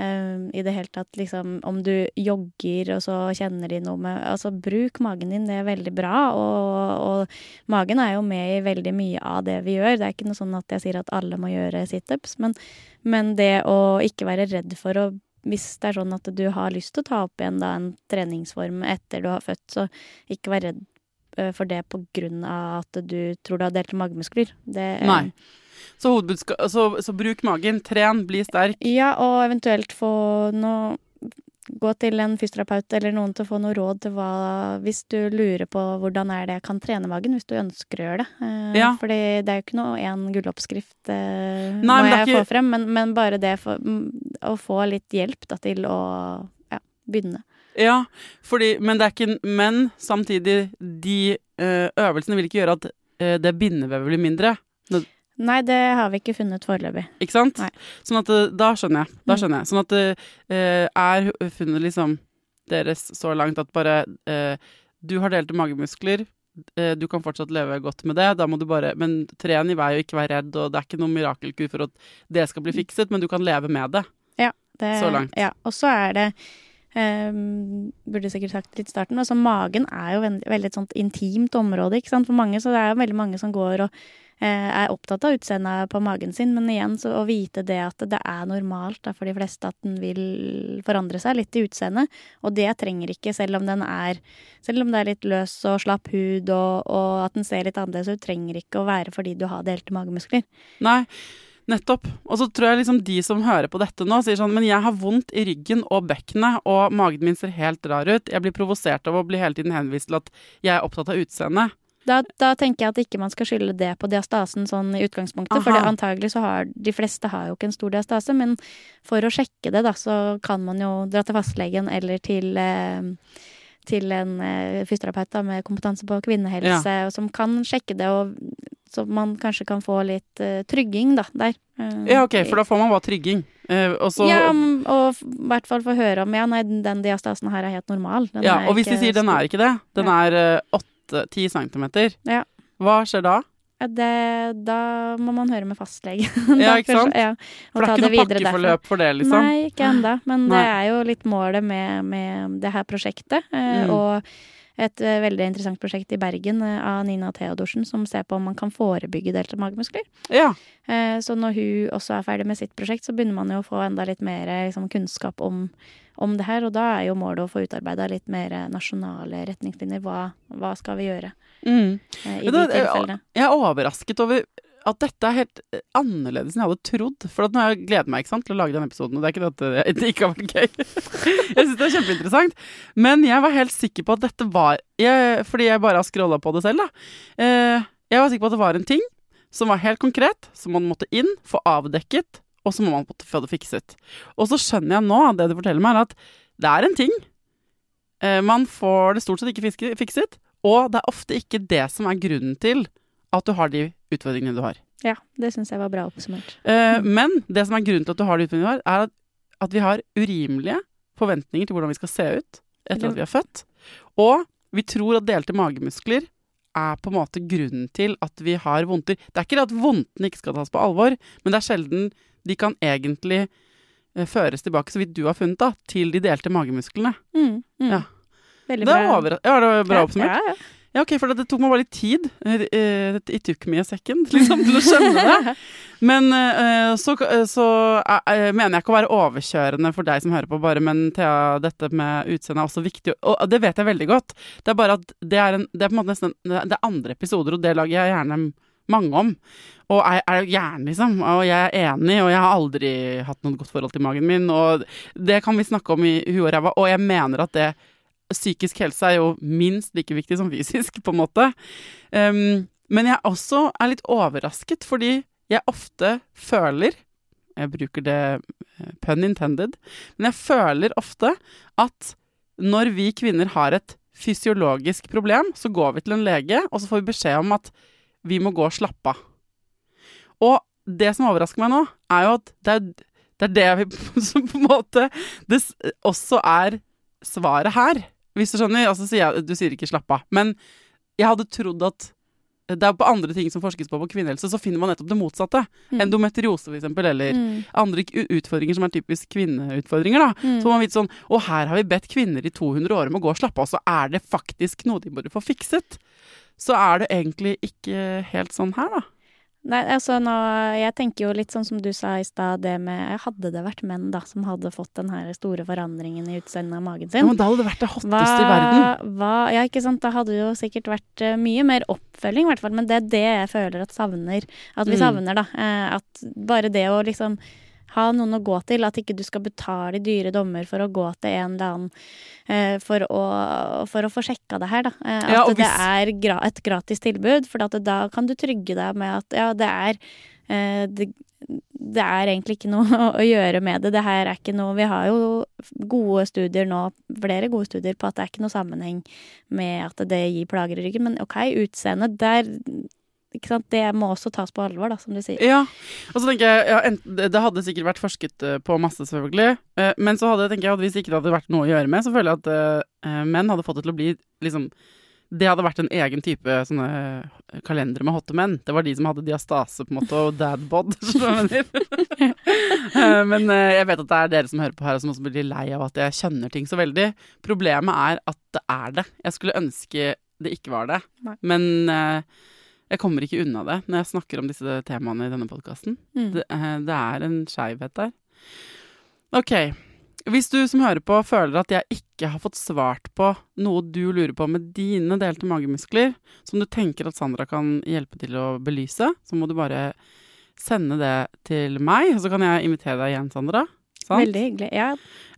Speaker 5: eh, i det hele tatt liksom Om du jogger, og så kjenner de noe med Altså, bruk magen din, det er veldig bra. Og, og magen er jo med i veldig mye av det vi gjør. Det er ikke noe sånn at jeg sier at alle må gjøre situps, men, men det å ikke være redd for å hvis det er sånn at du har lyst til å ta opp igjen da en treningsform etter du har født, så ikke vær redd eh, for det på grunn av at du tror du har delte magemuskler. Det,
Speaker 4: Nei. Så, så, så bruk magen, tren, bli sterk.
Speaker 5: Ja, og eventuelt få noe Gå til en fysioterapeut eller noen til å få noe råd til hva Hvis du lurer på hvordan er det jeg kan trene magen, hvis du ønsker å gjøre det. Uh,
Speaker 4: Ja.
Speaker 5: Fordi det er jo ikke noe én gulloppskrift, uh,
Speaker 4: Nei,
Speaker 5: må jeg
Speaker 4: ikke-
Speaker 5: få frem, men, men bare det for, å få litt hjelp da, til å ja, begynne.
Speaker 4: Ja, fordi, men, det er ikke, men samtidig, de eh, øvelsene vil ikke gjøre at det bindevevet blir mindre.
Speaker 5: Nei, det har vi ikke funnet foreløpig.
Speaker 4: Ikke sant?
Speaker 5: Nei.
Speaker 4: Sånn at eh, Da skjønner jeg. Da
Speaker 5: Mm.
Speaker 4: skjønner jeg. Sånn at det uh, er funnet liksom deres så langt at bare uh, Du har delte magemuskler. eh, Du kan fortsatt leve godt med det. Da må du bare Men tren i vei og ikke være redd, og det er ikke noen mirakelkur for at det skal bli fikset, men du kan leve med det.
Speaker 5: Ja, Det,
Speaker 4: Så langt.
Speaker 5: Ja, og så er det Um, Burde sikkert sagt litt i starten. Altså, magen er jo veldig, veldig et sånt intimt område, ikke sant. For mange, så det er jo veldig mange som går og eh, er opptatt av utseendet på magen sin. Men igjen, så å vite det at det er normalt da, for de fleste at den vil forandre seg litt i utseendet. Og det trenger ikke, selv om den er Selv om det er litt løs og slapp hud, og, og at den ser litt annerledes ut, trenger ikke å være fordi du har delte magemuskler.
Speaker 4: Nei, nettopp. Og så tror jeg liksom de som hører på dette nå, sier sånn Men jeg har vondt i ryggen og bekkenet, og magen min ser helt rar ut. Jeg blir provosert av å bli hele tiden henvist til at jeg er opptatt av utseendet.
Speaker 5: Da, da tenker jeg at ikke man skal skylde det på diastasen sånn i utgangspunktet. For det, antagelig så har de fleste har jo ikke en stor diastase, men for å sjekke det, da, så kan man jo dra til fastlegen eller til eh, til en eh, fysioterapeut da, med kompetanse på kvinnehelse, ja. som kan sjekke det, og så man kanskje kan få litt uh, trygging da, der. Uh,
Speaker 4: Ja, ok, for da får man bare trygging. Uh, og så
Speaker 5: Ja, og i hvert fall få høre om ja, nei, den diastasen her er helt normal. Den
Speaker 4: Ja,
Speaker 5: er
Speaker 4: og hvis de sier den er ikke det, den
Speaker 5: Ja.
Speaker 4: Er åtte-ti centimeter,
Speaker 5: Ja.
Speaker 4: hva skjer da?
Speaker 5: Det, da må man høre med fastlegen. <laughs>
Speaker 4: Ja, ikke sant?
Speaker 5: Ja,
Speaker 4: For det er ikke noe pakkeforløp for det, liksom?
Speaker 5: Nei, ikke ennå. Men det er jo litt målet med, med det her prosjektet. Eh,
Speaker 4: Mm.
Speaker 5: Og et eh, veldig interessant prosjekt i Bergen eh, av Nina Theodorsen som ser på om man kan forebygge delte magemuskler.
Speaker 4: Ja.
Speaker 5: Eh, så når hun også er ferdig med sitt prosjekt, så begynner man jo å få enda litt mer liksom, kunnskap om, om det her. Og da er jo målet å få utarbeida litt mer nasjonale retningslinjer. Hva, hva skal vi gjøre
Speaker 4: Mm.
Speaker 5: i de tilfellene?
Speaker 4: Jeg er overrasket over at dette er helt eh, annerledes enn jeg hadde trodd. For nå har jeg gledet meg sant, til å lage denne episoden, og det er ikke det at det- det ikke har vært gøy. <laughs> jeg syns det er kjempeinteressant. Men jeg var helt sikker på at dette var jeg, Fordi jeg bare har scrolla på det selv, da. Eh, jeg var sikker på at det var en ting som var helt konkret, som man måtte inn, få avdekket, og så må man måtte få det fikset. Og så skjønner jeg nå, det du forteller meg, er at det er en ting. Eh, man får det stort sett ikke fikset, og det er ofte ikke det som er grunnen til at du har de utfordringene du har.
Speaker 5: Ja, det syns jeg var bra oppsummert.
Speaker 4: Eh, men det som er grunnen til at du har de utfordringene du har, er at, at vi har urimelige forventninger til hvordan vi skal se ut etter at vi er født. Og vi tror at delte magemuskler er på en måte grunnen til at vi har vondter. Det er ikke det at vondtene ikke skal tas på alvor, men det er sjelden de kan egentlig eh, føres tilbake, så vidt du har funnet, da, til de delte magemusklene.
Speaker 5: Mm, mm.
Speaker 4: Ja.
Speaker 5: Veldig
Speaker 4: Det
Speaker 5: bra.
Speaker 4: er over... Ja, det var bra oppsummert.
Speaker 5: Ja, ja.
Speaker 4: Ja, ok, for det, tok meg bare litt tid. i eh, me a second, liksom, til å skjønne det. Men eh, så, så eh, eh, mener jeg ikke å være overkjørende for deg som hører på, bare, men Thea, dette med utseende er også viktig, og det vet jeg veldig godt. Det er bare at det er, en, det er på en måte nesten Det er andre episoder, og det lager jeg gjerne mange om. Og jeg er gjerne, liksom. Og jeg er enig, og jeg har aldri hatt noe godt forhold til magen min. Og det kan vi snakke om i huet og ræva, og jeg mener at det Psykisk helse er jo minst like viktig som fysisk, på en måte. Um, men jeg også er litt overrasket, fordi jeg ofte føler Jeg bruker det eh, pun intended, men jeg føler ofte at når vi kvinner har et fysiologisk problem, så går vi til en lege, og så får vi beskjed om at vi må gå og slappe av. Og det som overrasker meg nå, er jo at det er det, er det vi <laughs> som på en måte Det også er svaret her. Hvis du skjønner. Altså, sier jeg, du sier ikke 'slapp av', men jeg hadde trodd at det er på andre ting som forskes på på kvinnehelse, så finner man nettopp det motsatte. Endometriose, for eksempel, eller
Speaker 5: Mm.
Speaker 4: andre utfordringer som er typisk kvinneutfordringer. da. Så man vet sånn Å, her har vi bedt kvinner i 200 år om å gå og slappe av, så er det faktisk noe de burde få fikset. Så er det egentlig ikke helt sånn her, da.
Speaker 5: Nei, altså nå Jeg tenker jo litt sånn som du sa i stad, det med Hadde det vært menn da som hadde fått den her store forandringen i utseendet av magen sin Ja,
Speaker 4: men da hadde det vært det hotteste i verden.
Speaker 5: hva, ja, ikke sant. Da hadde det jo sikkert vært eh, mye mer oppfølging, i hvert fall. Men det er det jeg føler at savner. At vi
Speaker 4: Mm.
Speaker 5: savner, da. Eh, at bare det å liksom ha noen å gå til. At ikke du skal betale dyre dommer for å gå til en eller annen eh, for, å, for å få sjekka det her, da. Eh, at
Speaker 4: Ja, hvis...
Speaker 5: det er gra et gratis tilbud. For at det, da kan du trygge deg med at ja, det er eh, det, det er egentlig ikke noe <laughs> å gjøre med det. Det her er ikke noe Vi har jo gode studier nå, flere gode studier på at det er ikke noe sammenheng med at det gir plager i ryggen. Men OK, utseende, der? Det må også tas på alvor, da, som du sier.
Speaker 4: Ja, og så tenker jeg ja, det hadde sikkert vært forsket eh, på masse, selvfølgelig. Eh, Men så hadde, tenker jeg, at hvis ikke det hadde vært noe å gjøre med, så føler jeg at eh, menn hadde fått det til å bli liksom Det hadde vært en egen type sånne kalendere med hotte menn. Det var de som hadde diastase på en måte, og dadbod. <laughs> <laughs> Men jeg vet at det er dere som hører på her, som også blir lei av at jeg kjenner ting så veldig. Problemet er at det er det. Jeg skulle ønske det ikke var det.
Speaker 5: Nei.
Speaker 4: Men jeg kommer ikke unna det når jeg snakker om disse temaene i denne podkasten.
Speaker 5: Mm.
Speaker 4: Det, eh, det er en skeivhet der. Ok. Hvis du som hører på føler at jeg ikke har fått svart på noe du lurer på med dine delte magemuskler, som du tenker at Sandra kan hjelpe til å belyse, så må du bare sende det til meg, så kan jeg invitere deg igjen, Sandra. Sant?
Speaker 5: Veldig hyggelig. Ja,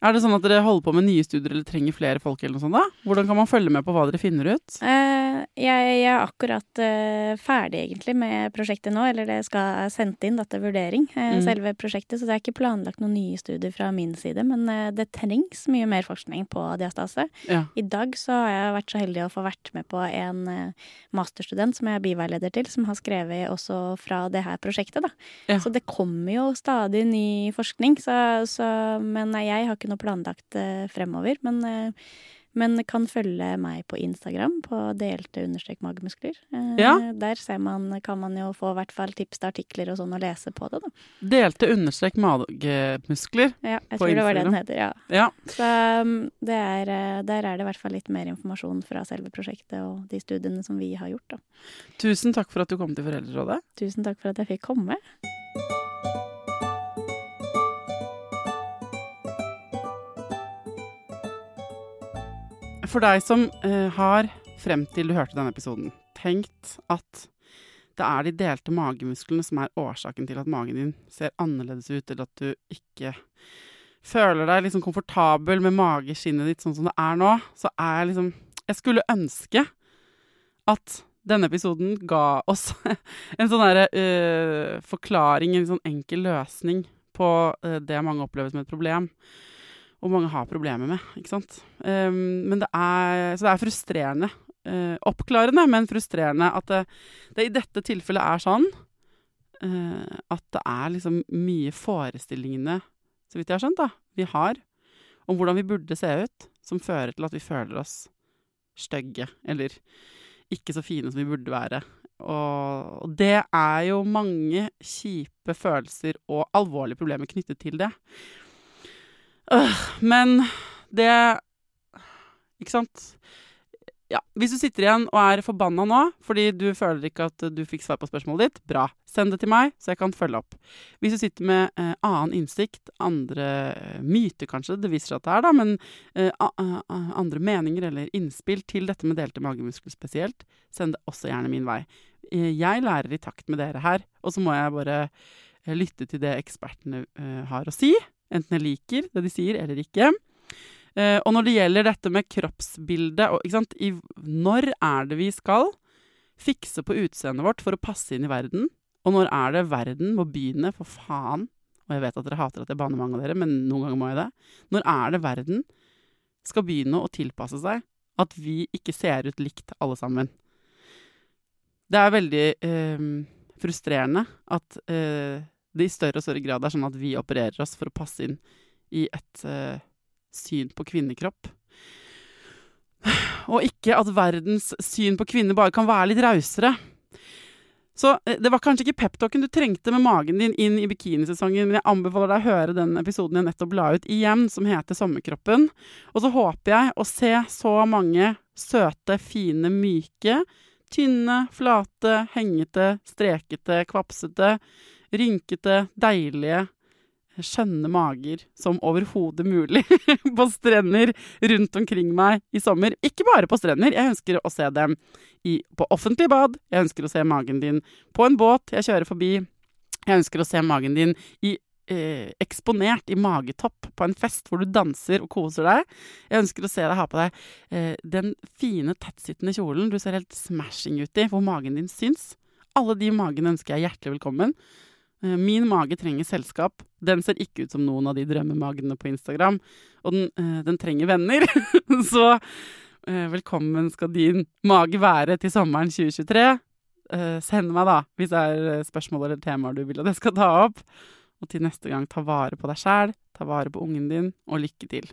Speaker 4: Er det sånn at dere holder på med nye studier eller trenger flere folk? eller noe sånt da? Hvordan kan man følge med på hva dere finner ut?
Speaker 5: Eh, jeg, jeg er akkurat eh, ferdig egentlig med prosjektet nå, eller det skal sendt inn da, til vurdering, eh,
Speaker 4: Mm.
Speaker 5: selve prosjektet. Så det er ikke planlagt noen nye studier fra min side, men eh, det trengs mye mer forskning på diastase.
Speaker 4: Ja.
Speaker 5: I dag så har jeg vært så heldig å få vært med på en eh, masterstudent som jeg er biveileder til, som har skrevet også fra det her prosjektet, da.
Speaker 4: Ja.
Speaker 5: Så det kommer jo stadig ny forskning, så, så Men jeg har ikke noe planlagt eh, fremover. Men, eh, men kan følge meg på Instagram på delte understrek magemuskler. Eh,
Speaker 4: Ja.
Speaker 5: Der ser man, kan man jo få i hvert fall tips til artikler og sånn å lese på det, da.
Speaker 4: Delte understrek magemuskler.
Speaker 5: Ja, jeg tror det var det den heter, ja.
Speaker 4: Ja.
Speaker 5: Så um, det er, der er det i hvert fall litt mer informasjon fra selve prosjektet og de studiene som vi har gjort. Da.
Speaker 4: Tusen takk for at du kom til Foreldrerådet.
Speaker 5: Tusen takk for at jeg fikk komme.
Speaker 4: For deg som eh, har, frem til du hørte denne episoden, tenkt at det er de delte magemusklene som er årsaken til at magen din ser annerledes ut, eller at du ikke føler deg liksom komfortabel med mageskinnet ditt sånn som det er nå, så er jeg liksom Jeg skulle ønske at denne episoden ga oss <laughs> en sånn derre uh, forklaring, en sånn enkel løsning på uh, det mange opplever som et problem og mange har problemer med, ikke sant. Um, men det er, så det er frustrerende. Uh, oppklarende, men frustrerende at det, det i dette tilfellet er sånn uh, at det er liksom mye forestillingene, så vidt jeg har skjønt, da, vi har om hvordan vi burde se ut, som fører til at vi føler oss stygge, eller ikke så fine som vi burde være. Og, det er jo mange kjipe følelser og alvorlige problemer knyttet til det. Men det Ikke sant? Ja, Hvis du sitter igjen og er forbanna nå fordi du føler ikke at du fikk svar på spørsmålet ditt, bra. Send det til meg, så jeg kan følge opp. Hvis du sitter med eh, annen innsikt, andre myter kanskje, det viser seg at det er, da, men eh, andre meninger eller innspill til dette med delte magemuskler spesielt, send det også gjerne min vei. Eh, jeg lærer i takt med dere her, og så må jeg bare eh, lytte til det ekspertene eh, har å si. Enten jeg liker det de sier eller ikke. Uh, og når det gjelder dette med kroppsbildet og, i, Når er det vi skal fikse på utseendet vårt for å passe inn i verden? Og når er det verden må begynne, for faen Og jeg vet at dere hater at jeg banner mange av dere, men noen ganger må jeg det. Når er det verden skal begynne å tilpasse seg at vi ikke ser ut likt alle sammen? Det er veldig eh, frustrerende at uh, det i større og større grad er sånn at vi opererer oss for å passe inn i et syn på kvinnekropp. Og ikke at verdens syn på kvinner bare kan være litt rausere. Så eh, det var kanskje ikke peptalken du trengte med magen din inn i bikinisesongen, men jeg anbefaler deg å høre den episoden jeg nettopp la ut igjen, som heter Sommerkroppen. Og så håper jeg å se så mange søte, fine, myke, tynne, flate, hengete, strekete, kvapsete, rynkete, deilige skjønne mager som overhodet mulig <laughs> på strender rundt omkring meg i sommer. Ikke bare på strender, jeg ønsker å se dem i, på offentlig bad. Jeg ønsker å se magen din på en båt jeg kjører forbi. Jeg ønsker å se magen din i, eh, eksponert i magetopp på en fest hvor du danser og koser deg. Jeg ønsker å se deg ha på deg eh, den fine, tettsittende kjolen du ser helt smashing ut i, hvor magen din syns. Alle de magene ønsker jeg hjertelig velkommen. Eh, min mage trenger selskap. Den ser ikke ut som noen av de drømmemagene på Instagram. Og den, eh, den trenger venner. <laughs> Så eh, velkommen skal din mage være til sommeren 2023. Send meg, da, hvis det er spørsmål eller temaer du vil at jeg skal ta opp. Og til neste gang, ta vare på deg sjæl, ta vare på ungen din, og lykke til.